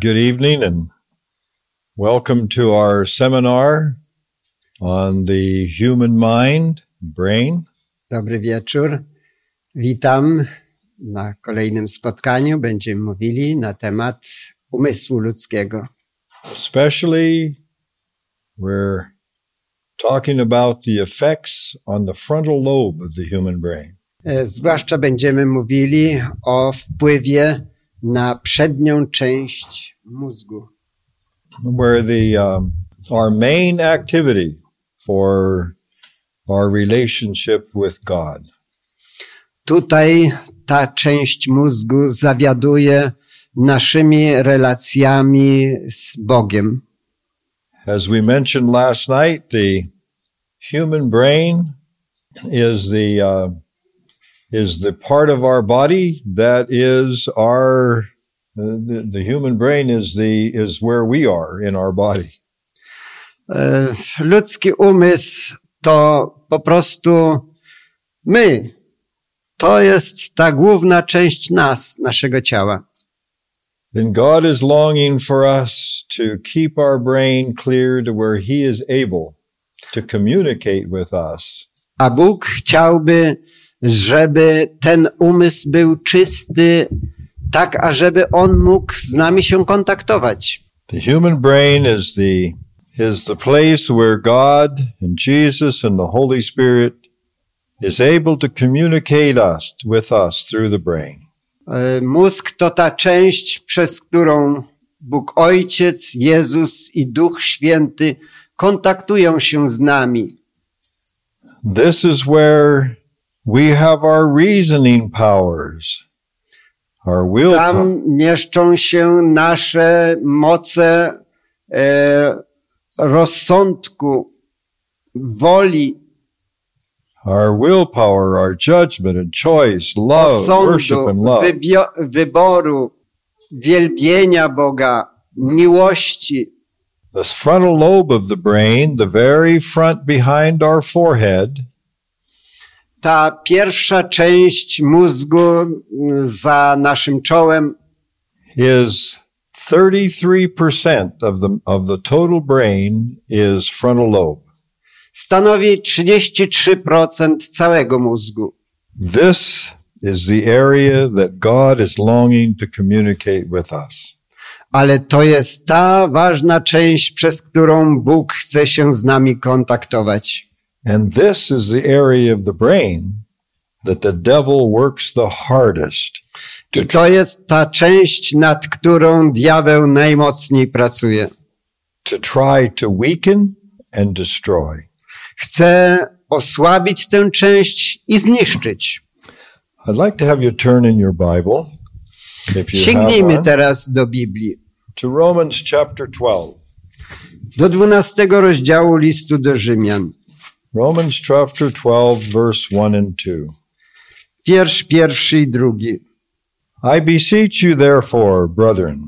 Good, evening and welcome to our seminar on the human mind, brain. Dobry wieczór. Witam na kolejnym spotkaniu. Będziemy mówili na temat umysłu ludzkiego. Especially, we're talking about the effects on the frontal lobe of the human brain. Zwłaszcza będziemy mówili o wpływie na przednią część mózgu, where the um, our main activity for our relationship with God. Tutaj ta część mózgu zawiaduje naszymi relacjami z Bogiem. As we mentioned last night, the human brain is the uh, is the part of our body that is our uh, the, the human brain is the is where we are in our body. E, Ludzki umysł to po prostu my. To jest ta główna część nas, naszego ciała. Then God is longing for us to keep our brain clear to where He is able to communicate with us A Bóg chciałby, żeby ten umysł był czysty, tak ażeby on mógł z nami się kontaktować. The human brain is the is the place where God and Jesus and the Holy Spirit is able to communicate us with us through the brain. E, Mózg to ta część, przez którą Bóg Ojciec, Jezus i Duch Święty kontaktują się z nami. This is where we have our reasoning powers, our will Tam mieszczą się nasze moce e, rozsądku, woli, our willpower, our judgment and choice, love, worship and osądu, love. wyboru, wielbienia Boga, miłości. The frontal lobe of the brain, the very front behind our forehead, Ta pierwsza część mózgu mm, za naszym czołem is 33% of the, of the total brain is frontal lobe. stanowi 33% całego mózgu. This is the area that God is longing to communicate with us. Ale to jest ta ważna część, przez którą Bóg chce się z nami kontaktować. And this is the area of the brain that the devil works the hardest I to jest ta część, nad którą diabeł najmocniej pracuje. to try to weaken and destroy. Chce osłabić tę część i zniszczyć. I'd like to have you turn in your Bible, if you Sięgnijmy one, teraz do Biblii. to Romans chapter 12. Do 12 rozdziału listu do Rzymian. Romans chapter 12, verse 1 and 2. Wiersz pierwszy i drugi. I beseech you, therefore, brethren,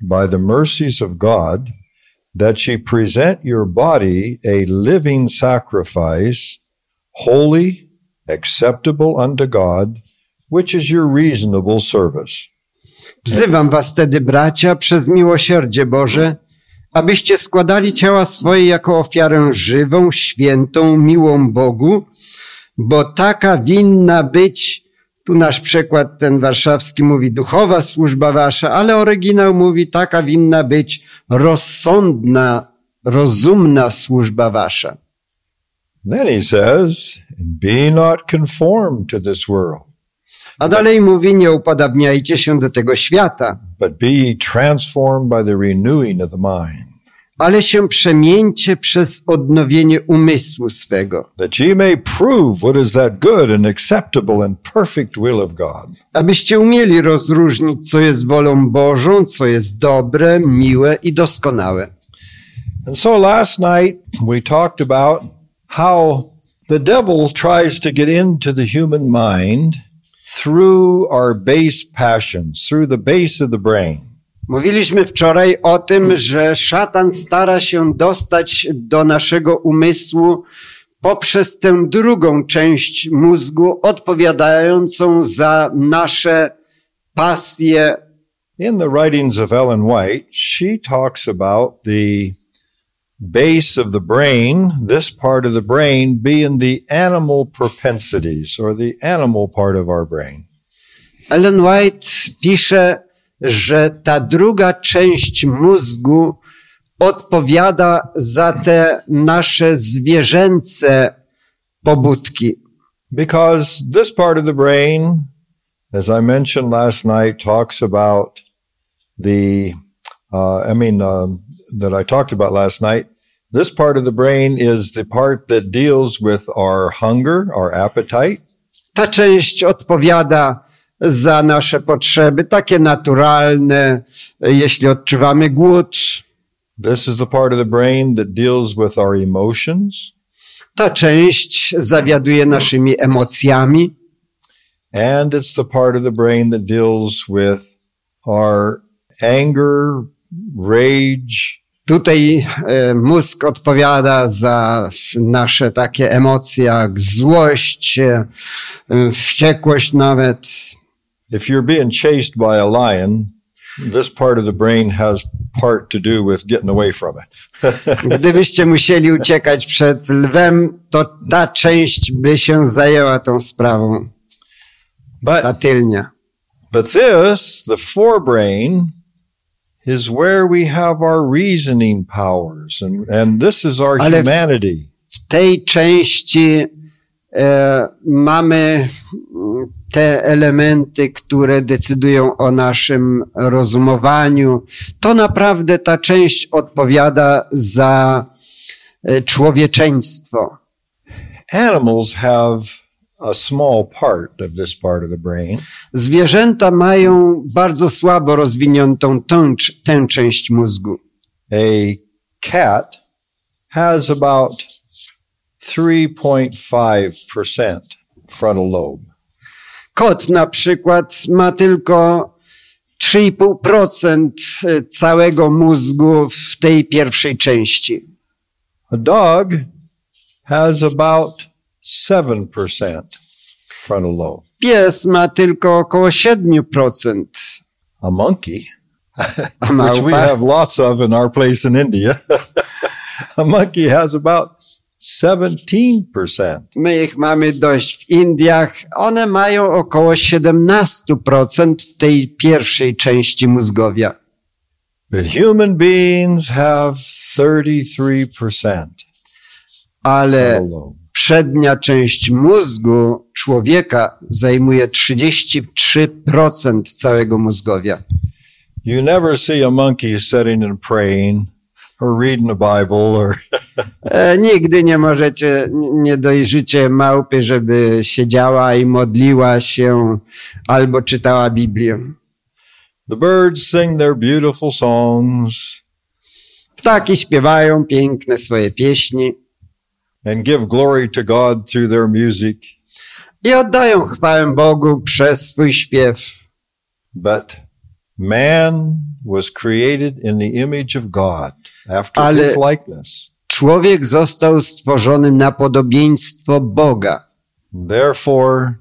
by the mercies of God, that ye present your body a living sacrifice, holy, acceptable unto God, which is your reasonable service. Wzywam was tedy, bracia, przez miłosierdzie Boże, abyście składali ciała swoje jako ofiarę żywą, świętą, miłą Bogu, bo taka winna być, tu nasz przekład ten warszawski mówi duchowa służba wasza, ale oryginał mówi taka winna być rozsądna, rozumna służba wasza. Then he says, Be not conformed to this world, A dalej mówi, nie upodabniajcie się do tego świata, but be ye transformed by the renewing of the mind, ale się przemieńcie przez odnowienie umysłu swego, that ye may prove what is that good and acceptable and perfect will of God. abyście umieli rozróżnić, co jest wolą Bożą, co jest dobre, miłe i doskonałe. And so last night we talked about how the devil tries to get into the human mind through our base passions, through the base of the brain. Mówiliśmy wczoraj o tym, że szatan stara się dostać do naszego umysłu poprzez tę drugą część mózgu odpowiadającą za nasze pasje In the writings of Ellen White, she talks about the base of the brain, this part of the brain being the animal propensities or the animal part of our brain. Ellen White pisze, że ta druga część mózgu odpowiada za te nasze zwierzęce pobudki. Because this part of the brain, as I mentioned last night, talks about the, uh, I mean, um, that I talked about last night. This part of the brain is the part that deals with our hunger, our appetite. Ta część odpowiada za nasze potrzeby, takie naturalne, jeśli odczuwamy głód. This is the part of the brain that deals with our emotions. Ta część zawiaduje naszymi emocjami. And it's the part of the brain that deals with our anger, rage, Tutaj e, mózg odpowiada za nasze takie emocje jak złość, e, wściekłość nawet. If you're being chased by a lion, this part of the brain has part to do with getting away from it. Gdybyście musieli uciekać przed lwem, to ta część by się zajęła tą sprawą, ta but, tylnia. but this, the forebrain, is where we have our reasoning powers. And, and this is our Ale- humanity. W tej części e, mamy mm, te elementy, które decydują o naszym rozumowaniu. To naprawdę ta część odpowiada za e, człowieczeństwo. Animals have a small part of this part of the brain. Zwierzęta mają bardzo słabo rozwiniętą tę, tę część mózgu. A cat has about 3.5% frontal lobe. Kot na przykład ma tylko 3,5% całego mózgu w tej pierwszej części. A dog has about 7% frontal lobe. Pies ma tylko około 7%, A monkey, a which we małpa, have lots of in our place in India, a monkey has about 17%. my ich mamy dość w Indiach, one mają około 17% w tej pierwszej części mózgowia. But human beings have 33% Ale frontal lobe. Przednia część mózgu człowieka zajmuje 33% całego mózgowia. You never see a monkey sitting and praying or reading the Bible or E, nigdy nie możecie, nie dojrzycie małpy, żeby siedziała i modliła się albo czytała Biblię. the birds sing their beautiful songs Ptaki śpiewają piękne swoje pieśni and give glory to God through their music. i oddają chwałę Bogu przez swój śpiew. But man was created in the image of God after Ale- his likeness. Człowiek został stworzony na podobieństwo Boga. Therefore,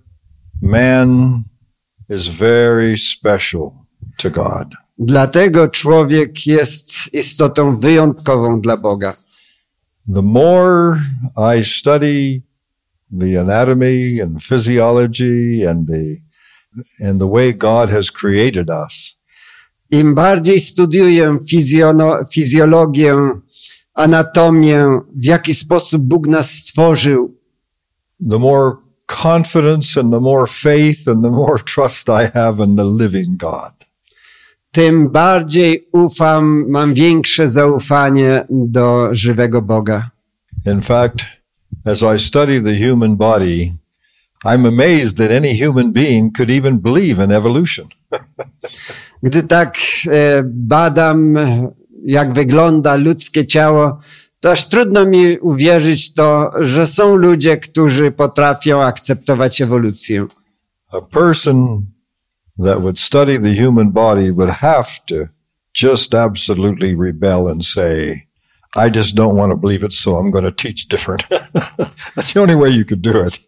man is very special to God. Dlatego człowiek jest istotą wyjątkową dla Boga. The more I study the anatomy and physiology and the and the way God has created us, Im bardziej studiuję fizjono, fizjologię, anatomię, w jaki sposób Bóg nas stworzył, the more confidence and the more faith and the more trust I have in the living God. Tym bardziej ufam, mam większe zaufanie do żywego Boga. In fact, as I study the human body, I'm amazed that any human being could even believe in evolution. Gdy tak e, badam, jak wygląda ludzkie ciało, to aż trudno mi uwierzyć to, że są ludzie, którzy potrafią akceptować ewolucję. A person that would study the human body would have to just absolutely rebel and say, I just don't want to believe it, so I'm going to teach different. That's the only way you could do it.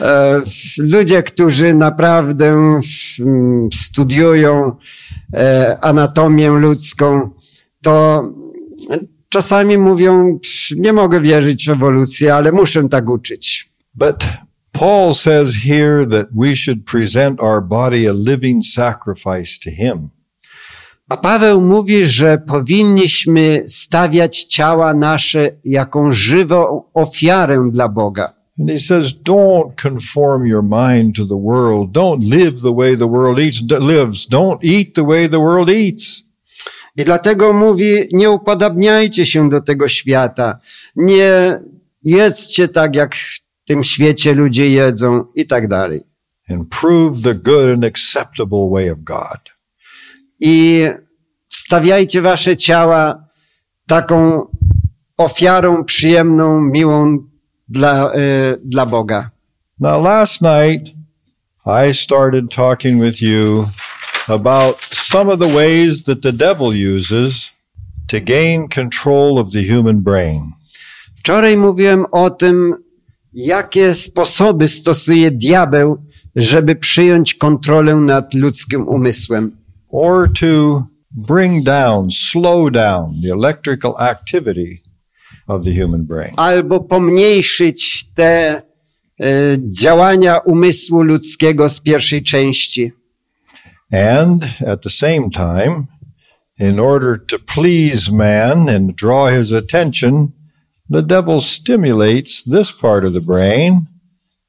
E, ludzie, którzy naprawdę mm, studiują e, anatomię ludzką, to czasami mówią, "Pff, nie mogę wierzyć w ewolucję, ale muszę tak uczyć. But Paul says here that we should present our body a living sacrifice to Him. A Paweł mówi, że powinniśmy stawiać ciała nasze jako żywą ofiarę dla Boga. And he says, don't conform your mind to the world. Don't live the way the world eats, lives. Don't eat the way the world eats. I dlatego mówi, nie upodabniajcie się do tego świata, nie jedzcie tak, jak tym świecie ludzie jedzą i tak dalej. And prove the good and acceptable way of God. I stawiajcie wasze ciała taką ofiarą przyjemną, miłą dla, y, dla Boga. Now, last night, I started talking with you about some of the ways that the devil uses to gain control of the human brain. Wczoraj mówiłem o tym, jakie sposoby stosuje diabeł, żeby przyjąć kontrolę nad ludzkim umysłem. or to bring down, slow down the electrical activity of the human brain. albo pomniejszyć te e, działania umysłu ludzkiego z pierwszej części. And at the same time, in order to please man and draw his attention, the devil stimulates this part of the brain,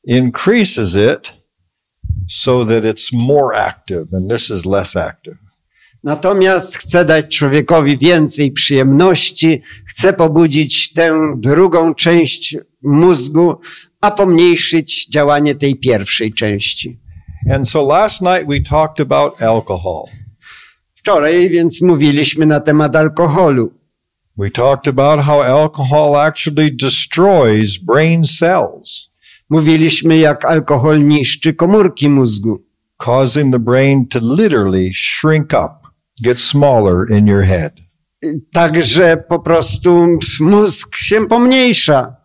increases it so that it's more active, and this is less active. Natomiast chce dać człowiekowi więcej przyjemności, chce pobudzić tę drugą część mózgu, a pomniejszyć działanie tej pierwszej części. And so last night we talked about alcohol. Wczoraj więc mówiliśmy na temat alkoholu. We talked about how alcohol actually destroys brain cells, Mówiliśmy, jak alkohol niszczy komórki mózgu, causing the brain to literally shrink up, get smaller in your head. także po prostu mózg się pomniejsza.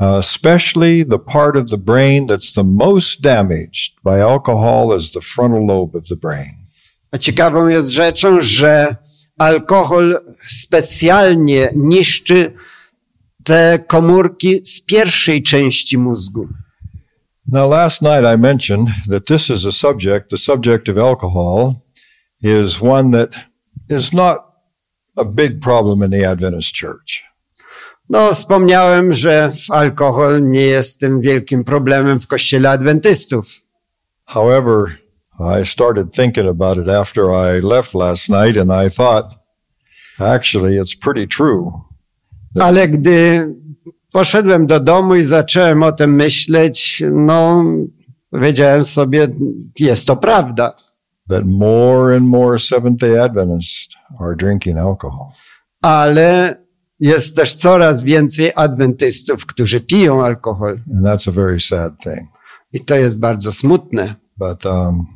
Uh, especially the part of the brain that's the most damaged by alcohol is the frontal lobe of the brain. A ciekawą jest rzeczą, że alkohol specjalnie niszczy te komórki z pierwszej części mózgu. Now, last night I mentioned that this is a subject, the subject of alcohol is one that is not a big problem in the Adventist church. No, wspomniałem, że alkohol nie jest tym wielkim problemem w kościele adwentystów. However, I started thinking about it after I left last night and I thought, actually, it's pretty true. Ale gdy poszedłem do domu i zacząłem o tym myśleć, no, powiedziałem sobie, jest to prawda. that more and more Seventh day Adventists are drinking alcohol. Ale jest też coraz więcej adwentystów, którzy piją alkohol. And that's a very sad thing. I to jest bardzo smutne. But um,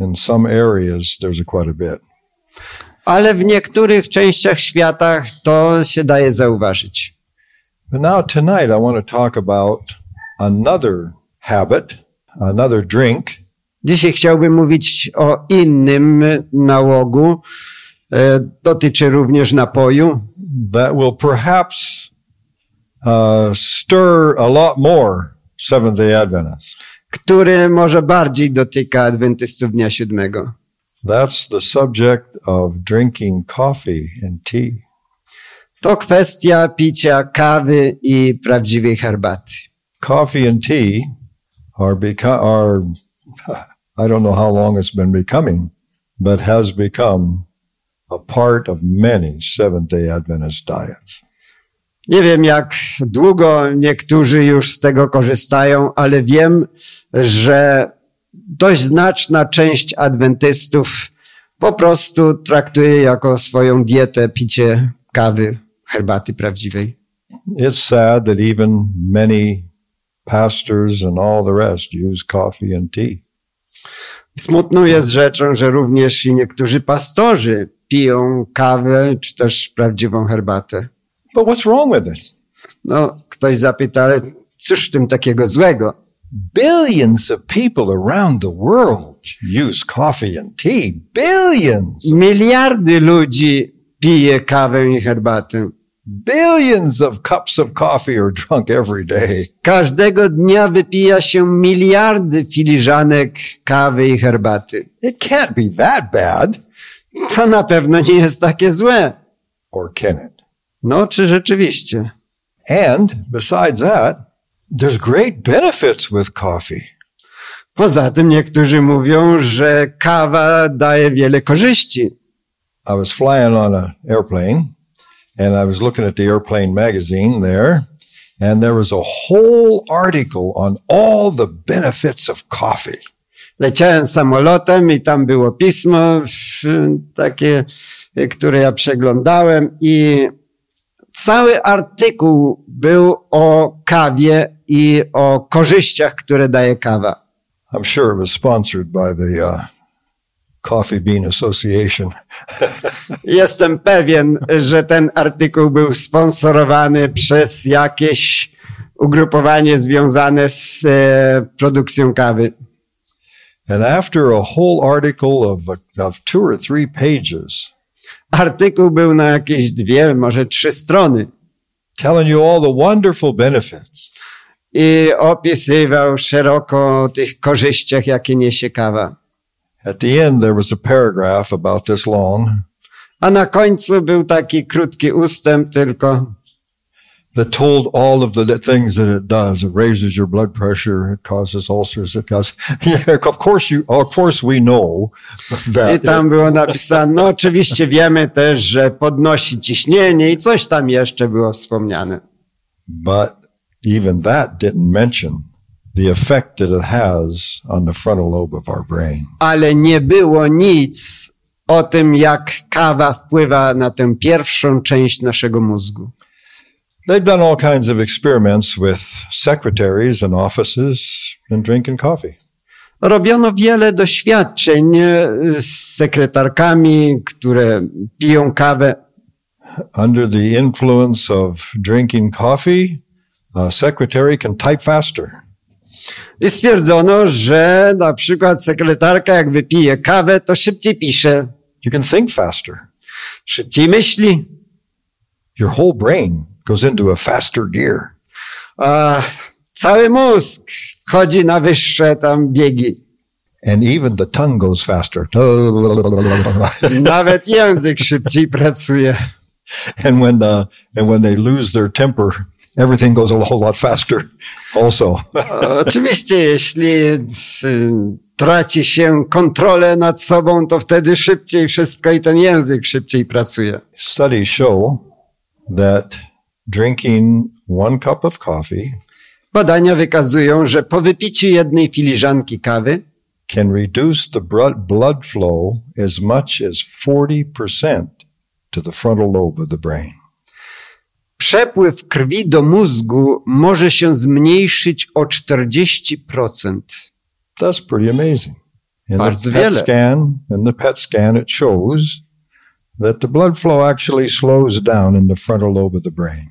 in some areas, there's a quite a bit. Ale w niektórych częściach świata to się daje zauważyć. But now, tonight, I want to talk about another habit, another drink Dzisiaj chciałbym mówić o innym nałogu. E, Dotyczy również napoju, that will perhaps uh, stir a lot more Seventh day Adventists. który może bardziej dotyka adwentystów dnia siódmego. That's the subject of drinking coffee and tea. To kwestia picia kawy i prawdziwej herbaty. coffee and tea are become are I don't know how long it's been becoming, but has become a part of many Seventh Day Adventist diets. Nie wiem, jak długo niektórzy już z tego korzystają, ale wiem, że dość znaczna część adwentystów po prostu traktuje jako swoją dietę picie kawy, herbaty prawdziwej. It's sad that even many pastors and all the rest use coffee and tea. Smutną jest rzeczą, że również i niektórzy pastorzy piją kawę czy też prawdziwą herbatę. But what's wrong with it? No, ktoś zapyta, ale cóż w tym takiego złego? Billions of people around the world use coffee and tea. Billions. Miliardy ludzi pije kawę i herbatę. Billions of cups of coffee are drunk every day. Każdego dnia wypija się miliardy filiżanek kawy i herbaty. It can't be that bad. To na pewno nie jest takie złe. Or can it? No, czy rzeczywiście? And besides that, there's great benefits with coffee. Poza tym niektórzy mówią, że kawa daje wiele korzyści. I was flying on an airplane and I was looking at the airplane magazine there and there was a whole article on all the benefits of coffee. Leciałem samolotem i tam było pismo takie, które ja przeglądałem i cały artykuł był o kawie i o korzyściach, które daje kawa. I'm sure it was sponsored by the uh, Coffee Bean Association. Jestem pewien, że ten artykuł był sponsorowany przez jakieś ugrupowanie związane z e, produkcją kawy. And after a whole article of, of two or three pages Artykuł był na jakieś dwie, może trzy strony telling you all the wonderful benefits, i opisywał szeroko o tych korzyściach, jakie niesie kawa. at the end there was a paragraph about this long A na końcu był taki krótki ustęp tylko, that told all of the things that it does. It raises your blood pressure. It causes ulcers. It does. Yeah, of course you, of course we know i that. tam było napisane, no oczywiście wiemy też, że podnosi ciśnienie i coś tam jeszcze było wspomniane. But even that didn't mention the effect that it has on the frontal lobe of our brain. ale nie było nic o tym, jak kawa wpływa na tę pierwszą część naszego mózgu. They've done all kinds of experiments with secretaries and offices and drinking coffee. Robiono wiele doświadczeń e, z sekretarkami, które piją kawę. Under the influence of drinking coffee, secretary can type faster. I stwierdzono, że na przykład sekretarka, jak wypije kawę, to szybciej pisze, You can think faster. szybciej myśli. Your whole brain goes into a faster gear. A cały mózg chodzi na wyższe tam biegi. And even the tongue goes faster. Nawet język szybciej pracuje. and when uh, and when they lose their temper, everything goes a whole lot faster also. Oczywiście, jeśli y, traci się kontrolę nad sobą, to wtedy szybciej wszystko i ten język szybciej pracuje. Studies show that drinking one cup of coffee Badania wykazują, że po wypiciu jednej filiżanki kawy can reduce the blood blood flow as much as 40% to the frontal lobe of the brain. Przepływ krwi do mózgu może się zmniejszyć o 40%. That's pretty amazing. In Bardzo the PET wiele. scan, in the PET scan, it shows that the blood flow actually slows down in the frontal lobe of the brain.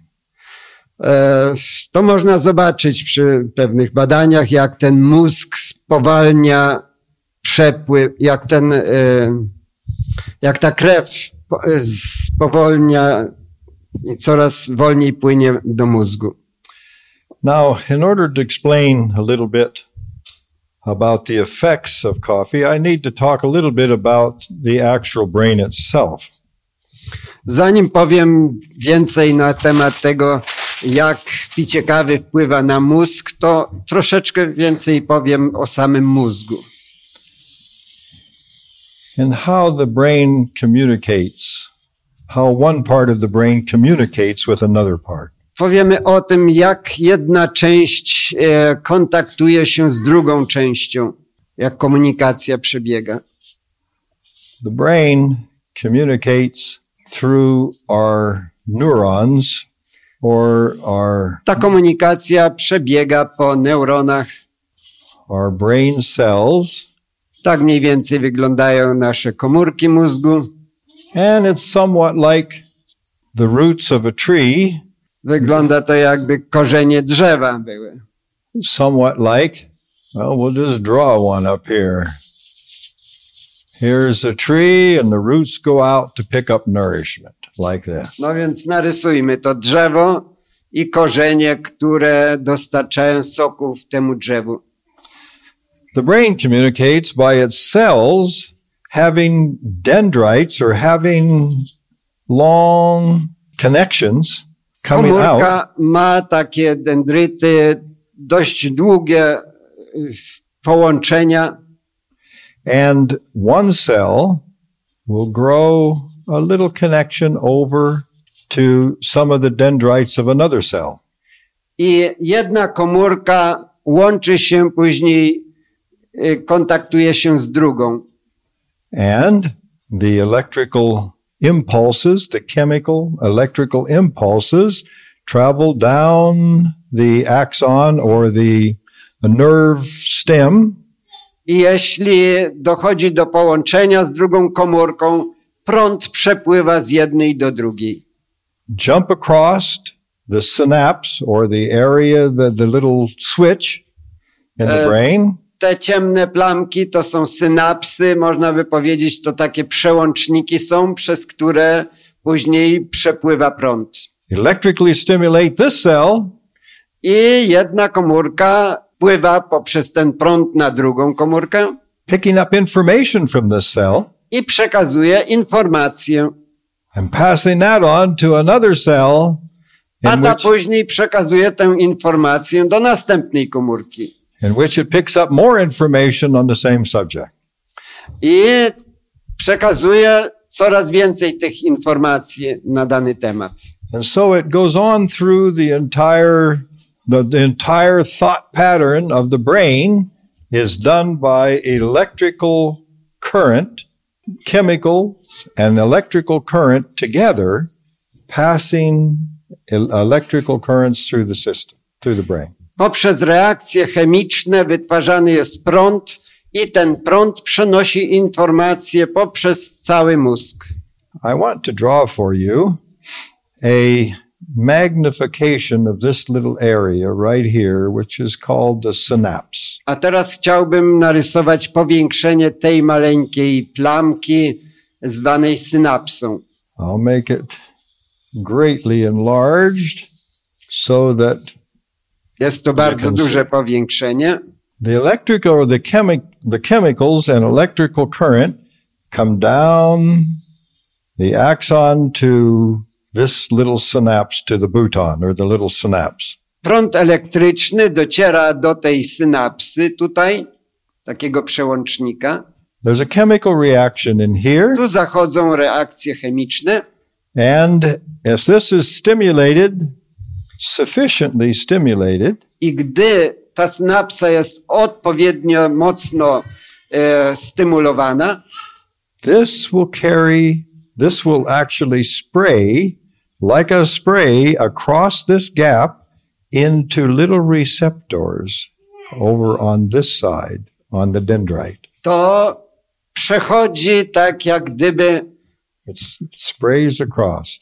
E, To można zobaczyć przy pewnych badaniach, jak ten mózg spowalnia przepływ, jak ten, e, jak ta krew e, spowolnia i coraz wolniej płynie do mózgu. Now, in order to explain a little bit about the effects of coffee, I need to talk a little bit about the actual brain itself. Zanim powiem więcej na temat tego, jak picie kawy wpływa na mózg, to troszeczkę więcej powiem o samym mózgu. and how the brain communicates, how one part of the brain communicates with another part. Powiemy o tym, jak jedna część e, kontaktuje się z drugą częścią, jak komunikacja przebiega. The brain communicates through our neurons or our, Ta komunikacja przebiega po neuronach. our brain cells, Tak mniej więcej wyglądają nasze komórki mózgu. And it's somewhat like the roots of a tree Wygląda to jakby korzenie drzewa były. somewhat like, well, we'll just draw one up here. Here's a tree and the roots go out to pick up nourishment like this. No więc narysujmy to drzewo i korzenie, które dostarczają soków temu drzewu. The brain communicates by its cells having dendrites or having long connections coming out. Komórka ma takie dendryty, dość długie y, połączenia And one cell will grow a little connection over to some of the dendrites of another cell. i jedna komórka łączy się później, y, kontaktuje się z drugą. And the electrical impulses, the chemical electrical impulses travel down the axon or the, the nerve stem I jeśli dochodzi do połączenia z drugą komórką, prąd przepływa z jednej do drugiej. jump across the synapse or the area, the, the little switch in the Uh, brain, Te ciemne plamki to są synapsy, można by powiedzieć, to takie przełączniki są, przez które później przepływa prąd. electrically stimulate this cell, I jedna komórka pływa poprzez ten prąd na drugą komórkę picking up information from this cell i przekazuje informację, and passing that on to another cell a ta which, później przekazuje tę informację do następnej komórki. In which it picks up more information on the same subject. I przekazuje coraz więcej tych informacji na dany temat. And so it goes on through the entire, the, the entire thought pattern of the brain is done by electrical current, chemicals and electrical current together passing electrical currents through the system, through the brain. Poprzez reakcje chemiczne wytwarzany jest prąd i ten prąd przenosi informacje poprzez cały mózg. I want to draw for you a magnification of this little area right here, which is called the synapse. A teraz chciałbym narysować powiększenie tej maleńkiej plamki zwanej synapsą. I'll make it greatly enlarged so that Jest to bardzo duże powiększenie. the electrical or the chemic the chemicals and electrical current come down the axon to this little synapse to the bouton or the little synapse. Prąd elektryczny dociera do tej synapsy tutaj, takiego przełącznika. There's a chemical reaction in here, Tu zachodzą reakcje chemiczne and if this is stimulated, sufficiently stimulated, i gdy ta synapsa jest odpowiednio mocno e, stymulowana, this will carry, this will actually spray like a spray across this gap into little receptors over on this side, on the dendrite. to przechodzi tak jak gdyby it sprays across.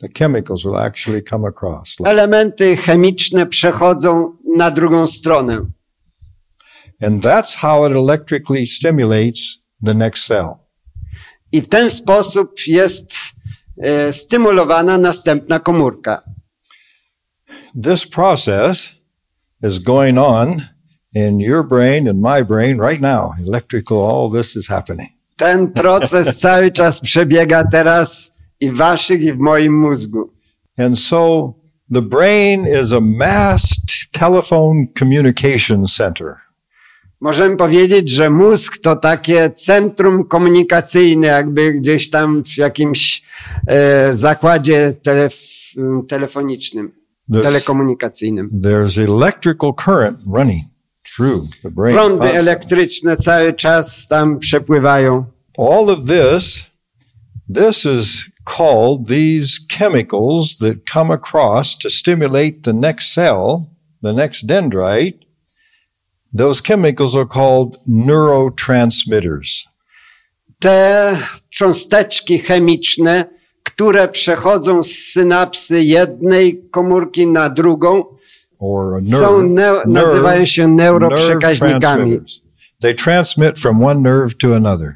The chemicals will actually come across. elementy chemiczne przechodzą na drugą stronę. And that's how it electrically stimulates the next cell. I w ten sposób jest e, stymulowana następna komórka. This process is going on in your brain and my brain right now. Electrical, all this is happening. Ten proces cały czas przebiega teraz i waszych, i w moim mózgu. And so the brain is a mass telephone communication center. Możemy powiedzieć, że mózg to takie centrum komunikacyjne, jakby gdzieś tam w jakimś e, zakładzie telef telefonicznym, There's, telekomunikacyjnym. there's electrical current running through the brain. Prądy elektryczne cały czas tam przepływają. All of this, this is called these chemicals that come across to stimulate the next cell, the next dendrite. Those chemicals are called neurotransmitters. Te cząsteczki chemiczne, które przechodzą z synapsy jednej komórki na drugą, Są nerve, nazywają się neuroprzekaźnikami. They transmit from one nerve to another.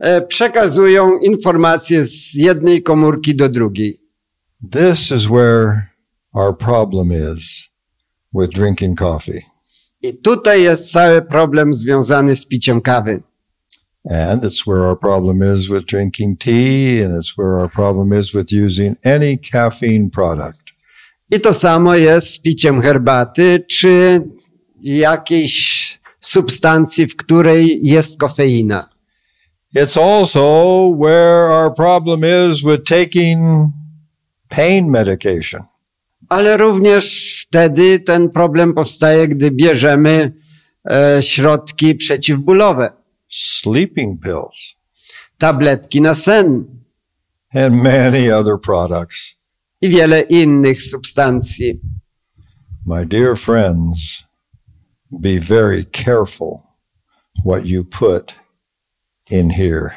E, Przekazują informacje z jednej komórki do drugiej. This is where our problem is with drinking coffee. I tutaj jest cały problem związany z piciem kawy. And it's where our problem is with drinking tea, and it's where our problem is with using any caffeine product. I to samo jest z piciem herbaty, czy jakiejś substancji, w której jest kofeina. It's also where our problem is with taking pain medication. Ale również wtedy ten problem powstaje, gdy bierzemy e, środki przeciwbólowe, sleeping pills, tabletki na sen and many other products. i wiele innych substancji. My dear friends, be very careful what you put in here.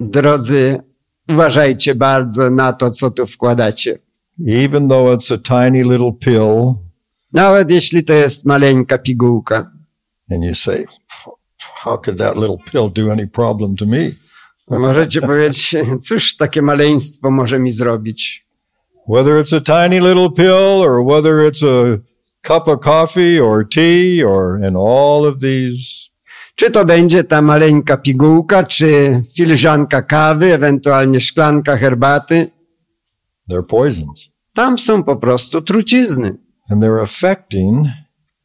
Drodzy, uważajcie bardzo na to, co tu wkładacie. Even though it's a tiny little pill, Nawet jeśli to jest maleńka pigułka. and you say, How could that little pill do any problem to me? Możecie powiedzieć, cóż takie maleństwo może mi zrobić? Whether it's a tiny little pill or whether it's a cup of coffee or tea or in all of these Czy to będzie ta maleńka pigułka, czy filiżanka kawy, ewentualnie szklanka herbaty? they're poisons. Tam są po prostu trucizny. And they're affecting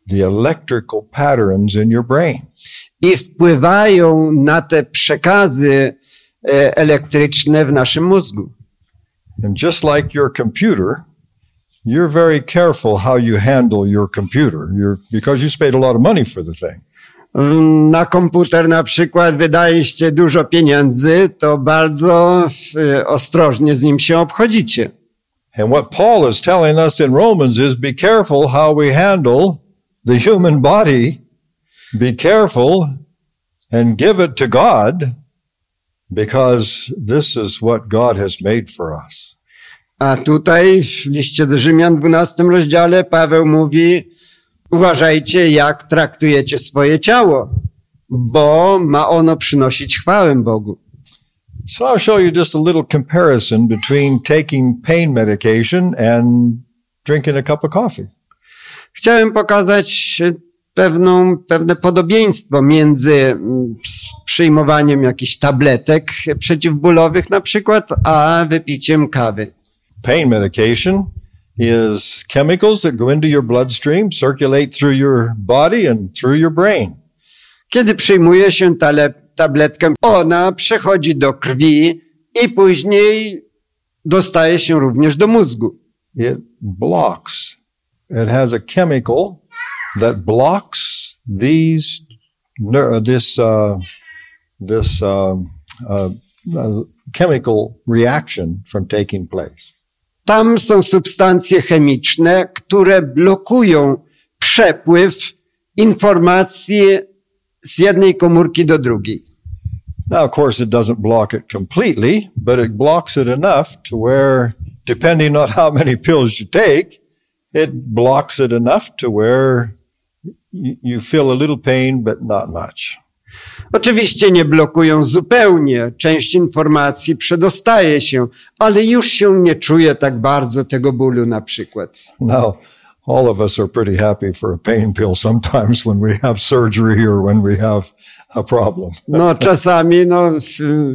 the electrical patterns in your brain. I wpływają na te przekazy e, elektryczne w naszym mózgu. And just like your computer, you're very careful how you handle your computer. You're, because you paid a lot of money for the thing. Na komputer na przykład wydaliście dużo pieniędzy, to bardzo ostrożnie z nim się obchodzicie. And what Paul is telling us in Romans is be careful how we handle the human body. Be careful and give it to God because this is what God has made for us. A tutaj w liście do Rzymian w 12 rozdziale Paweł mówi, uważajcie jak traktujecie swoje ciało, bo ma ono przynosić chwałę Bogu. So I'll show you just a little comparison between taking pain medication and drinking a cup of coffee. Chciałem pokazać pewną, pewne podobieństwo między mm, przyjmowaniem jakichś tabletek przeciwbólowych na przykład, a wypiciem kawy. Pain medication is chemicals that go into your bloodstream, circulate through your body and through your brain. Kiedy przyjmuje się tale, tabletkę, ona przechodzi do krwi i później dostaje się również do mózgu. It blocks. It has a chemical that blocks these ner- this uh, this um, uh, uh, chemical reaction from taking place. Tam są substancje chemiczne, które blokują przepływ informacji z jednej komórki do drugiej. Now, of course, it doesn't block it completely, but it blocks it enough to where, depending on how many pills you take, it blocks it enough to where you, you feel a little pain, but not much. Oczywiście nie blokują zupełnie. Część informacji przedostaje się, ale już się nie czuje tak bardzo tego bólu na przykład. Now, all of us are pretty happy for a pain pill sometimes when we have surgery or when we have a problem. No czasami no,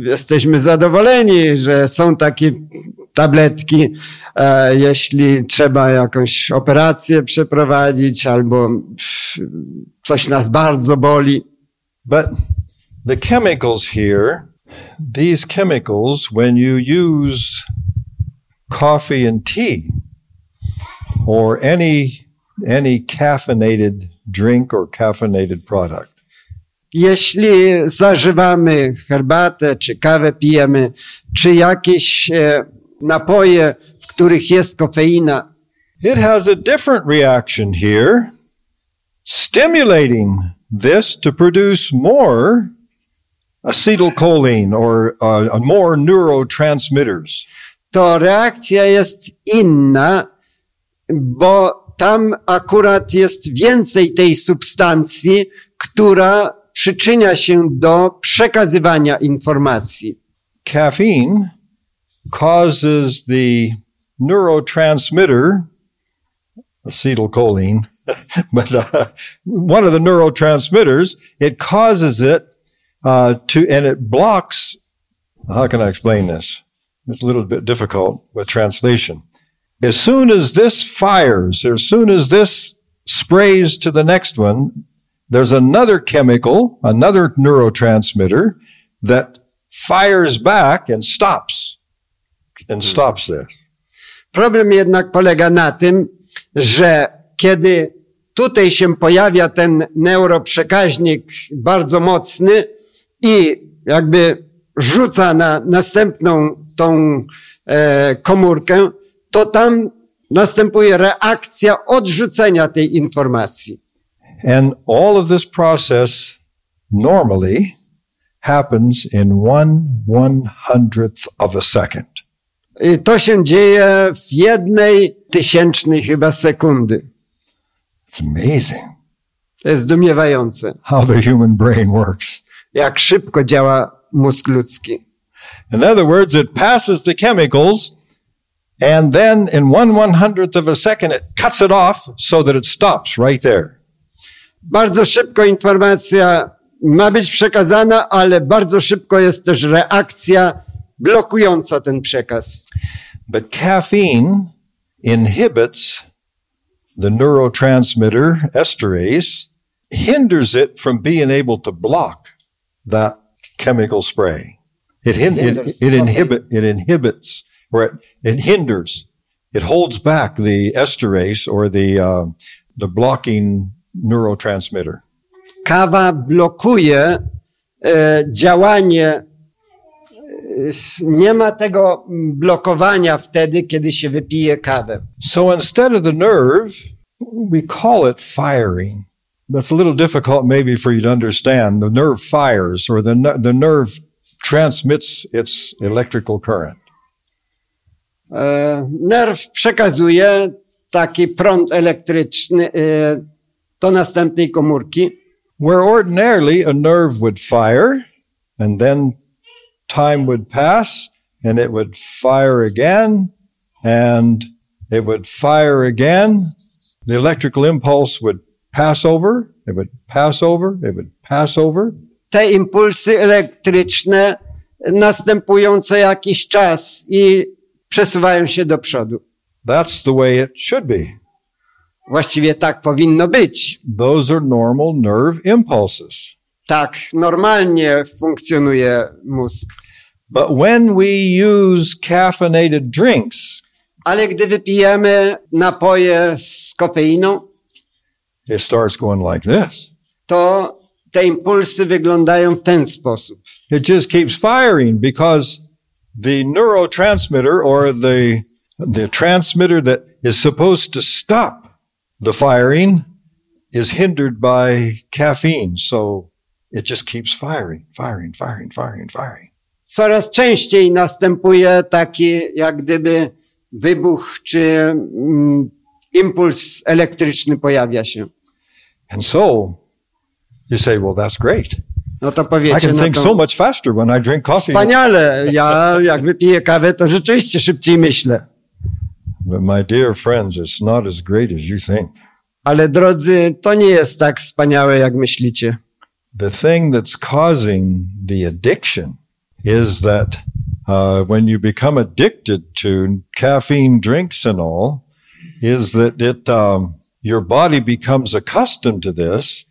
jesteśmy zadowoleni, że są takie tabletki, e, jeśli trzeba jakąś operację przeprowadzić albo f, coś nas bardzo boli. But the chemicals here, these chemicals, when you use coffee and tea or any, any caffeinated drink or caffeinated product, Jeśli zażywamy herbatę, czy kawę pijemy, czy jakieś e, napoje, w których jest kofeina, it has a different reaction here, stimulating this to produce more acetylcholine or uh, more neurotransmitters. to reakcja jest inna, bo tam akurat jest więcej tej substancji, która przyczynia się do przekazywania informacji. Caffeine causes the neurotransmitter, acetylcholine, but uh, one of the neurotransmitters, it causes it uh, to, and it blocks. How can I explain this? It's a little bit difficult with translation. As soon as this fires, or as soon as this sprays to the next one, there's another chemical, another neurotransmitter that fires back and stops and stops this. Problem jednak polega na tym, że kiedy tutaj się pojawia ten neuroprzekaźnik bardzo mocny i jakby rzuca na następną tą e, komórkę, to tam następuje reakcja odrzucenia tej informacji. And all of this process normally happens in one one hundredth of a second. I to się dzieje w jednej tysięcznej chyba sekundy. It's amazing To jest zdumiewające, how the human brain works. Jak szybko działa mózg ludzki. In other words, it passes the chemicals and then in one one hundredth of a second, it cuts it off so that it stops right there. Bardzo szybko informacja ma być przekazana, ale bardzo szybko jest też reakcja blokująca ten przekaz. But caffeine inhibits the neurotransmitter esterase, hinders it from being able to block that chemical spray. It, hin- it, it, okay. inhibit, it inhibits or it, it hinders, it holds back the esterase or the, uh, the blocking neurotransmitter. Kawa blokuje e, działanie. Nie ma tego blokowania wtedy, kiedy się wypije kawę. So instead of the nerve, we call it firing. That's a little difficult maybe for you to understand. The nerve fires or the, the nerve transmits its electrical current. E, Nerw przekazuje taki prąd elektryczny e, do następnej komórki. Where ordinarily a nerve would fire and then time would pass and it would fire again and it would fire again. The electrical impulse would pass over. It would pass over. It would pass over. Te impulsy elektryczne następują co jakiś czas i przesuwają się do przodu. That's the way it should be. Właściwie tak powinno być. Those are normal nerve impulses. Tak normalnie funkcjonuje mózg. But when we use caffeinated drinks, Ale gdy wypijemy napoje z kofeiną, it starts going like this. to te impulsy wyglądają w ten sposób. It just keeps firing because the neurotransmitter or the, the transmitter that is supposed to stop the firing is hindered by caffeine. So it just keeps firing, firing, firing, firing, firing. Coraz częściej następuje taki jak gdyby wybuch czy mm, impuls elektryczny pojawia się. And so you say, well, that's great. No to I powiecie, can no think to so much faster when I drink coffee. wspaniale, ja jak wypiję kawę, to rzeczywiście szybciej myślę. But my dear friends, it's not as great as you think. Ale drodzy, to nie jest tak wspaniałe, jak myślicie. The thing that's causing the addiction is that uh, when you become addicted to caffeine drinks and all, is that it um, your body becomes accustomed to this,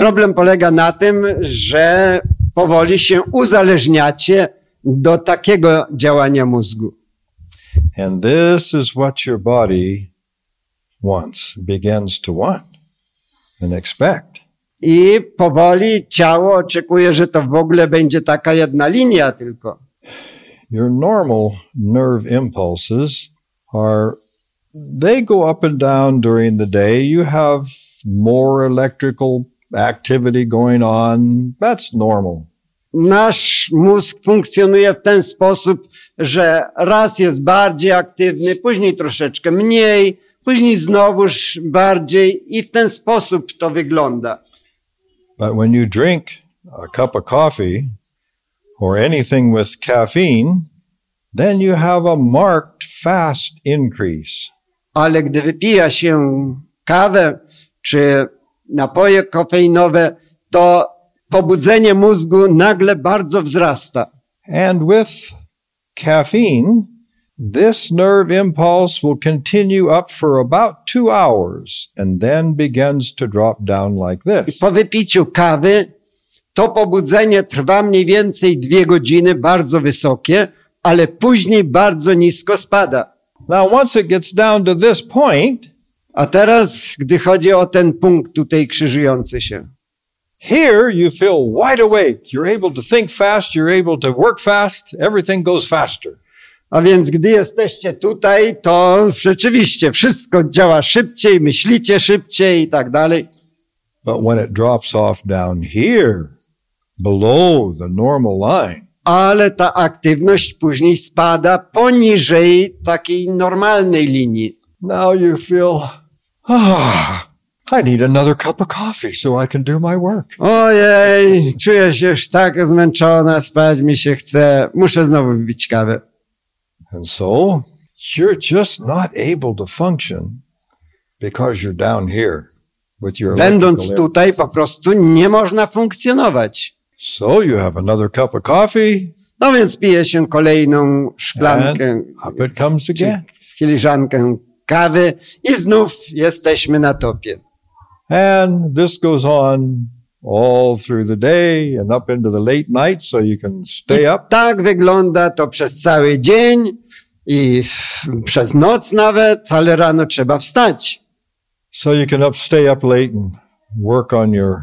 Problem polega na tym, że powoli się uzależniacie do takiego działania mózgu. and this is what your body wants, begins to want and expect. I powoli ciało oczekuje, że to w ogóle będzie taka jedna linia tylko. your normal nerve impulses are they go up and down during the day you have more electrical activity going on that's normal Nasz mózg funkcjonuje w ten sposób, że raz jest bardziej aktywny, później troszeczkę mniej, później znowuż bardziej i w ten sposób to wygląda. But when you drink a cup of coffee or anything with caffeine, then you have a marked fast increase. Ale gdy wypija się kawę czy napoje kofeinowe, to pobudzenie mózgu nagle bardzo wzrasta. And with caffeine, this nerve impulse will continue up for about two hours and then begins to drop down like I this. po wypiciu kawy to pobudzenie trwa mniej więcej dwie godziny, bardzo wysokie, ale później bardzo nisko spada. Now, once it gets down to this point, A teraz, gdy chodzi o ten punkt tutaj krzyżujący się, here you feel wide awake. You're able to think fast. You're able to work fast. Everything goes faster. a więc gdy jesteście tutaj, to rzeczywiście wszystko działa szybciej, myślicie szybciej i tak dalej. But when it drops off down here, below the normal line, Ale ta aktywność później spada poniżej takiej normalnej linii. now you feel, ah, I need another cup of coffee so I can do my work. Ojej, czuję się już tak zmęczona, spać mi się chce, muszę znowu wypić kawę. And so you're just not able to function because you're down here with your Będąc tutaj po prostu nie można funkcjonować. So you have another cup of coffee No więc pije się kolejną and szklankę, up it comes again. filiżankę kawy i znów jesteśmy na topie. And this goes on all through the day and up into the late night so you can stay up. Tak wygląda to przez cały dzień i w, przez noc nawet, ale rano trzeba wstać. So you can up, stay up late and work on your,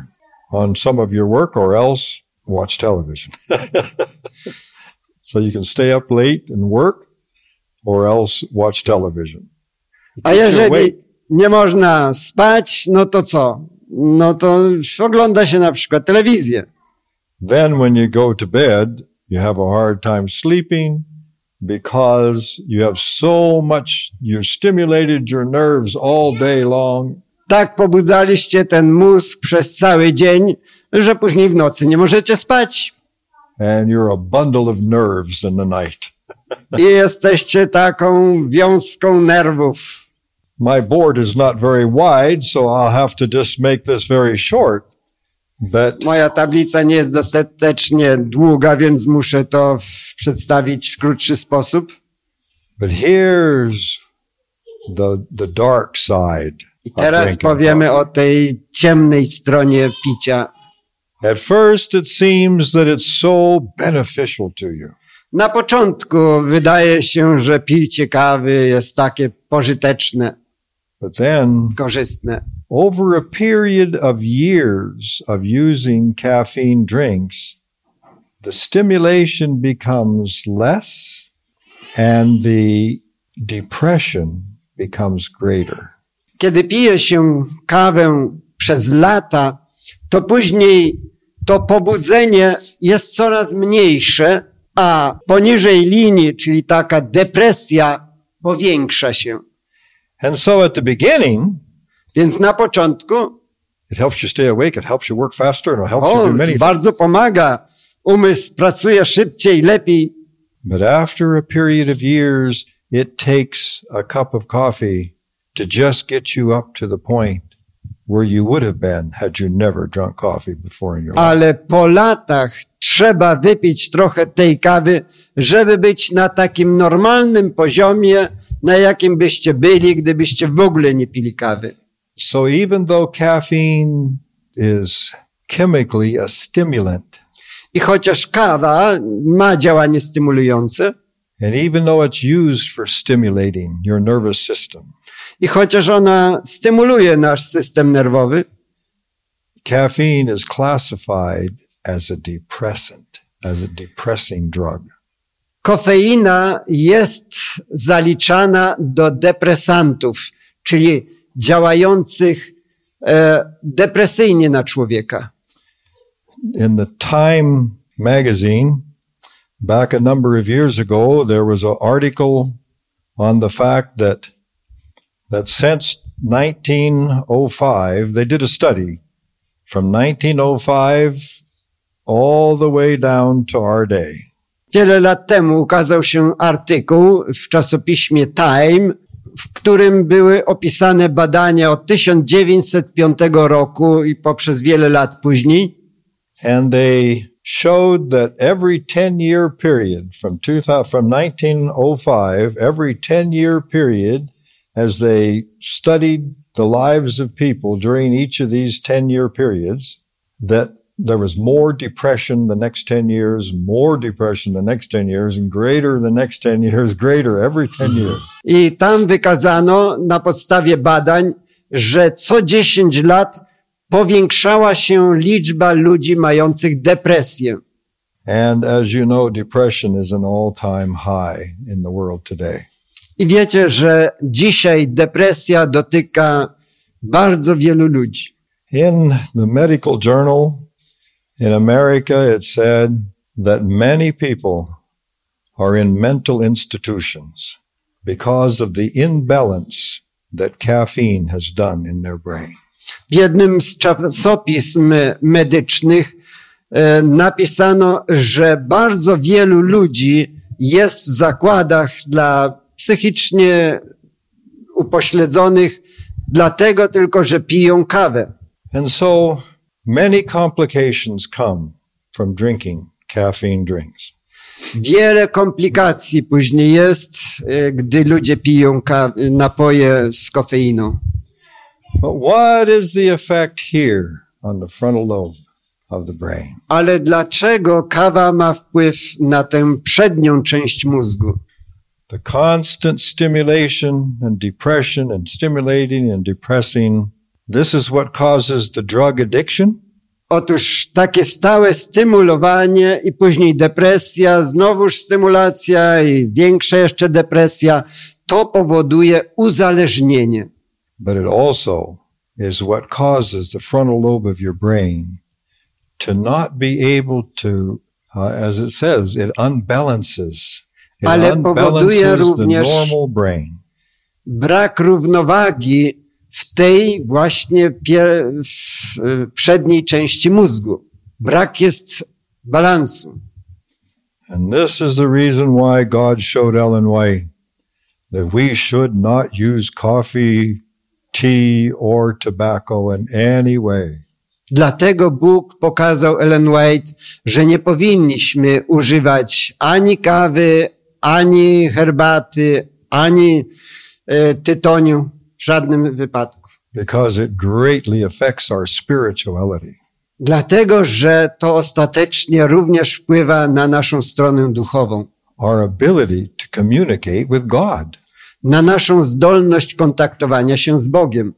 on some of your work or else watch television. so you can stay up late and work or else watch television. A jeżeli nie można spać, no to co? No to ogląda się na przykład telewizję. Then when you go to bed, you have a hard time sleeping because you have so much, you're stimulated your nerves all day long. Tak pobudzaliście ten mózg przez cały dzień, że później w nocy nie możecie spać. and you're a bundle of nerves in the night. I jesteście taką wiązką nerwów. My board is not very wide, so I'll have to just make this very short. But Moja tablica nie jest dostatecznie długa, więc muszę to w, przedstawić w krótszy sposób. but here's the the dark side. I teraz powiemy coffee. o tej ciemnej stronie picia. At first, it seems that it's so beneficial to you. Na początku wydaje się, że picie kawy jest takie pożyteczne, But then, korzystne. over a period of years of using caffeine drinks, the stimulation becomes less and the depression becomes greater. Kiedy pije się kawę przez lata, to później to pobudzenie jest coraz mniejsze, a poniżej linii, czyli taka depresja, powiększa się. And so at the beginning, Więc na początku it helps you stay awake, it helps you work faster, and it helps o, you do many bardzo things. pomaga. Umysł pracuje szybciej, lepiej, But after a period of years, it takes a cup of coffee to just get you up to the point where you would have been had you never drunk coffee before in your life. ale po latach trzeba wypić trochę tej kawy, żeby być na takim normalnym poziomie, na jakim byście byli, gdybyście w ogóle nie pili kawy. So even though caffeine is chemically a stimulant, I chociaż kawa ma działanie stymulujące, and even though it's used for stimulating your nervous system, i chociaż ona stymuluje nasz system nerwowy, caffeine is classified as a depressant, as a depressing drug. kofeina jest zaliczana do depresantów, czyli działających e, depresyjnie na człowieka. In the Time magazine, back a number of years ago, there was an article on the fact that that since 1905, they did a study from 1905 all the way down to our day. Wiele lat temu ukazał się artykuł w czasopiśmie Time, w którym były opisane badania od 1905 roku i poprzez wiele lat później. And they showed that every 10 year period from 2000, from 1905, every 10 year period, as they studied the lives of people during each of these 10 year periods, that there was more depression the next 10 years, more depression the next 10 years, and greater the next 10 years, greater every 10 years. I tam wykazano na podstawie badań, że co 10 lat powiększała się liczba ludzi mających depresję. And as you know, depression is an all time high in the world today. I wiecie, że dzisiaj depresja dotyka bardzo wielu ludzi. In the medical journal in America, it said that many people are in mental institutions because of the imbalance that caffeine has done in their brain. W jednym z czasopism medycznych e, napisano, że bardzo wielu ludzi jest w zakładach dla psychicznie upośledzonych, dlatego tylko, że piją kawę. And so many complications come from drinking caffeine drinks. Wiele komplikacji później jest, e, gdy ludzie piją napoje z kofeiną. But what is the effect here on the frontal lobe of the brain? Ale dlaczego kawa ma wpływ na tę przednią część mózgu? The constant stimulation and depression and stimulating and depressing. This is what causes the drug addiction. Otóż takie stałe stymulowanie i później depresja, znowuż stymulacja i większa jeszcze depresja, to powoduje uzależnienie. but it also is what causes the frontal lobe of your brain to not be able to, uh, as it says, it unbalances. Ale powoduje również-. Brak równowagi w tej właśnie pie- w przedniej części mózgu. Brak jest balansu. And this is the reason why God showed Ellen White that we should not use coffee, tea, or tobacco in any way. Dlatego Bóg pokazał Ellen White, że nie powinniśmy używać ani kawy, ani herbaty, ani e, tytoniu w żadnym wypadku. because it greatly affects our spirituality. Dlatego, że to ostatecznie również wpływa na naszą stronę duchową, our ability to communicate with God. na naszą zdolność kontaktowania się z Bogiem.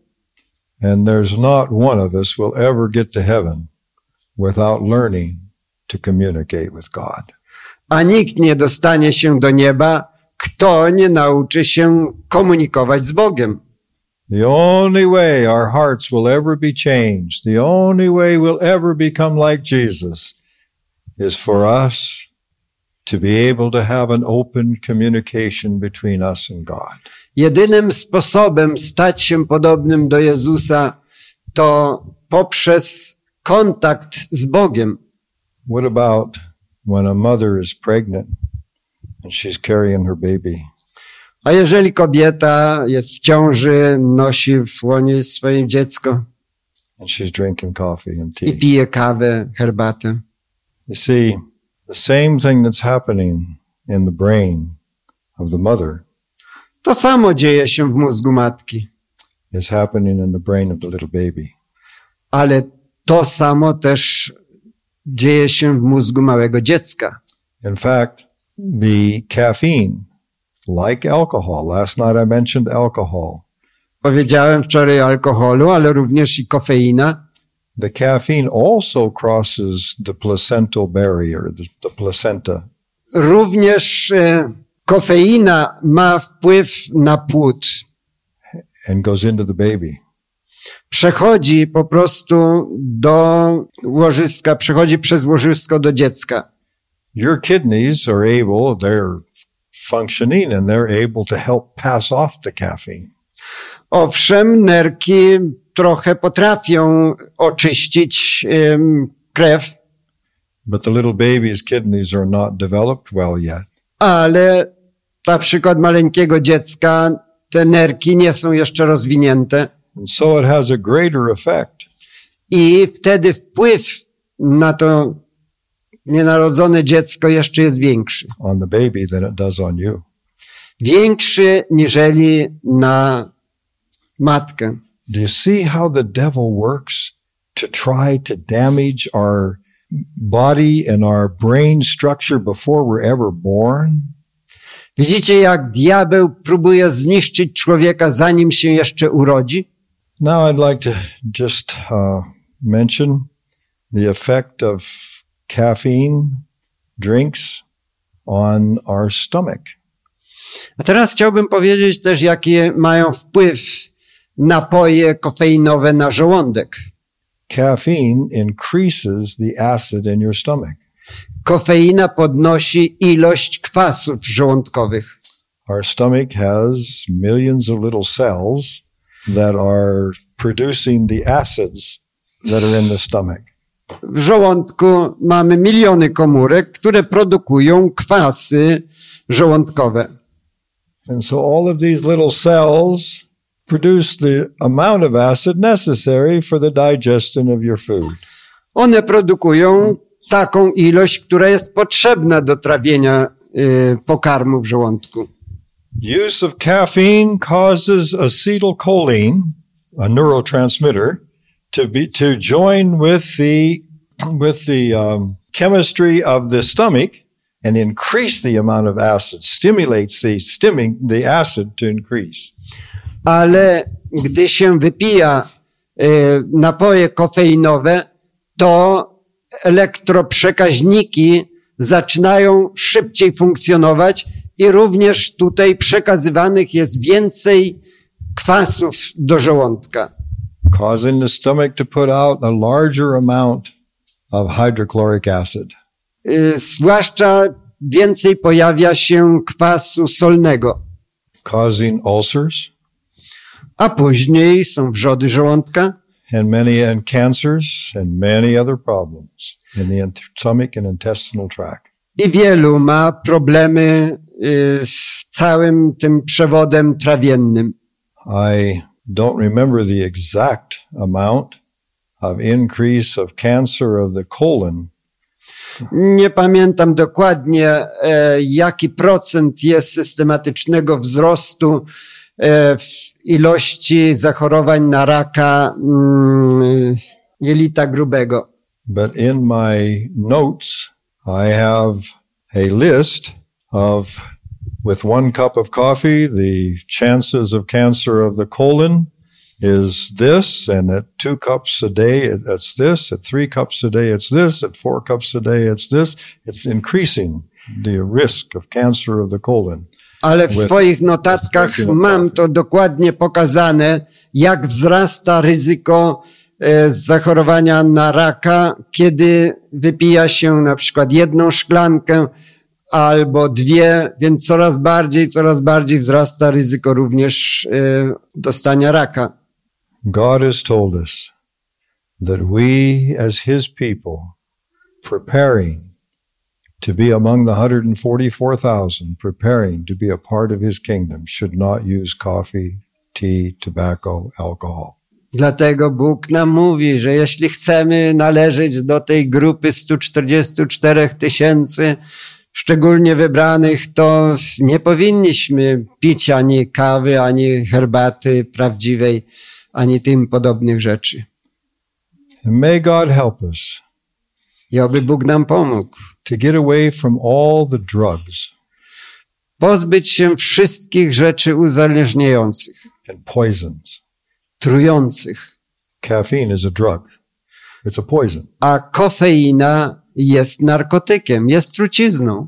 And there's not one of us will ever get to heaven without learning to communicate with God. A nikt nie dostanie się do nieba, kto nie nauczy się komunikować z Bogiem. The only way our hearts will ever be changed, the only way we'll ever become like Jesus is for us to be able to have an open communication between us and God. Jedynym sposobem stać się podobnym do Jezusa to poprzez kontakt z Bogiem. What about when a mother is pregnant and she's carrying her baby? A jeżeli kobieta jest w ciąży, nosi w łonie swoje dziecko and she's drinking coffee and i tea. pije kawę, herbatę. You see, the same thing that's happening in the brain of the mother To samo dzieje się w mózgu matki, is happening in the brain of the little baby. ale to samo też dzieje się w mózgu małego dziecka. In fact, the caffeine, like alcohol, last night I mentioned alcohol. Powiedziałem wczoraj o alkoholu, ale również i kofeina. The caffeine also crosses the placental barrier, the, the placenta, Również e, kofeina ma wpływ na płód. and goes into the baby. Przechodzi po prostu do łożyska, przechodzi przez łożysko do dziecka. Your kidneys are able, they're functioning and they're able to help pass off the caffeine. Owszem, nerki trochę potrafią oczyścić em, krew, but the little baby's kidneys are not developed well yet. ale na przykład maleńkiego dziecka te nerki nie są jeszcze rozwinięte And so it has a greater effect i wtedy wpływ na to nienarodzone dziecko jeszcze jest większy. on the baby than it does on you. Większy niżeli na matkę. Do you see how the devil works to try to damage our body and our brain structure before we're ever born? Widzicie, jak diabeł próbuje zniszczyć człowieka, zanim się jeszcze urodzi? Now I'd like to just uh, mention the effect of caffeine drinks on our stomach. A teraz chciałbym powiedzieć też, jakie mają wpływ napoje kofeinowe na żołądek. Caffeine increases the acid in your stomach. Kofeina podnosi ilość kwasów żołądkowych. Our stomach has millions of little cells that are producing the acids that are in the stomach. W żołądku mamy miliony komórek, które produkują kwasy żołądkowe. And so all of these little cells produce the amount of acid necessary for the digestion of your food. One produkują taką ilość, która jest potrzebna do trawienia y, pokarmu w żołądku. Use of caffeine causes acetylcholine, a neurotransmitter, to be to join with the with the um, chemistry of the stomach and increase the amount of acid. Stimulates the stimming the acid to increase. Ale gdy się wypija y, napoje kofeinowe, to elektroprzekaźniki zaczynają szybciej funkcjonować i również tutaj przekazywanych jest więcej kwasów do żołądka. causing the stomach to put out a larger amount of hydrochloric acid. Y, zwłaszcza więcej pojawia się kwasu solnego, causing ulcers a później są wrzody żołądka and many and cancers and many other problems in the stomach and intestinal tract. i wielu ma problemy z całym tym przewodem trawiennym. I don't remember the exact amount of increase of cancer of the colon, Nie pamiętam dokładnie, e, jaki procent jest systematycznego wzrostu e, w ilości zachorowań na raka mm, jelita grubego. but in my notes, I have a list of with one cup of coffee, the chances of cancer of the colon is this, and at two cups a day, it's this, at three cups a day, it's this, at four cups a day, it's this. It's increasing the risk of cancer of the colon. Ale w With- swoich notatkach mam to dokładnie pokazane, jak wzrasta ryzyko e, zachorowania na raka, kiedy wypija się na przykład jedną szklankę albo dwie, więc coraz bardziej, coraz bardziej wzrasta ryzyko również e, dostania raka. God has told us that we, as His people, preparing to be among the 144,000, preparing to be a part of His kingdom, should not use coffee, tea, tobacco, alcohol. Dlatego Bóg nam mówi, że jeśli chcemy należeć do tej grupy 144 tysięcy szczególnie wybranych, to nie powinniśmy pić ani kawy, ani herbaty prawdziwej, ani tym podobnych rzeczy. And may God help us I oby Bóg nam pomógł to get away from all the drugs pozbyć się wszystkich rzeczy uzależniających, and poisons. trujących, Caffeine is a drug. It's a poison. a kofeina jest narkotykiem, jest trucizną.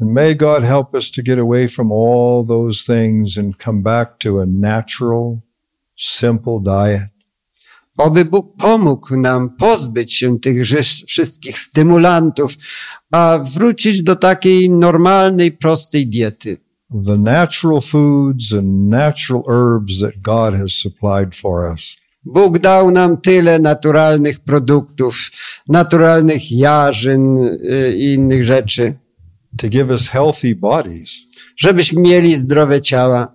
And may God help us to get away from all those things and come back to a natural, simple diet. Oby Bóg pomógł nam pozbyć się tych wszystkich stymulantów, a wrócić do takiej normalnej, prostej diety. the natural foods and natural herbs that God has supplied for us. Bóg dał nam tyle naturalnych produktów, naturalnych jarzyn y, i innych rzeczy, to give us healthy bodies, żebyśmy mieli zdrowe ciała,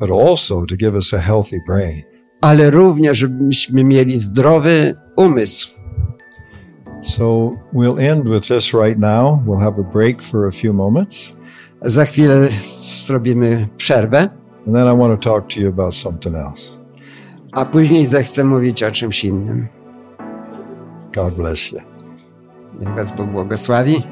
but also to give us a healthy brain. ale również żebyśmy mieli zdrowy umysł. So we'll end with this right now. We'll have a break for a few moments. Za chwilę zrobimy przerwę, And then I want to talk to you about something else. A później zechcę mówić o czymś innym. God bless you. Niech Was Bóg błogosławi.